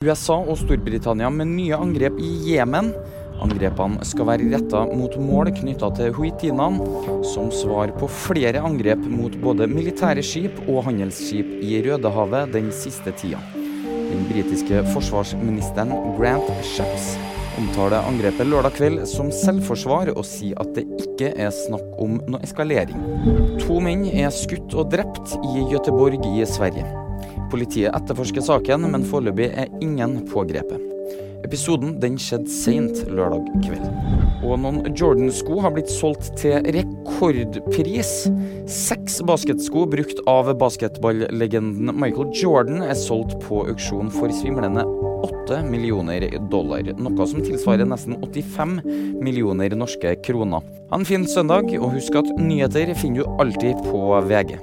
USA og Storbritannia med nye angrep i Jemen. Angrepene skal være retta mot mål knytta til huitinene, som svar på flere angrep mot både militære skip og handelsskip i Rødehavet den siste tida. Den britiske forsvarsministeren Grant Shapps omtaler angrepet lørdag kveld som selvforsvar, og sier at det ikke er snakk om noe eskalering. To menn er skutt og drept i Gøteborg i Sverige. Politiet etterforsker saken, men foreløpig er ingen pågrepet. Episoden den skjedde seint lørdag kveld. Og noen Jordan-sko har blitt solgt til rekordpris. Seks basketsko brukt av basketballegenden Michael Jordan er solgt på auksjon for svimlende 8 millioner dollar, noe som tilsvarer nesten 85 millioner norske kroner. Ha en fin søndag, og husk at nyheter finner du alltid på VG.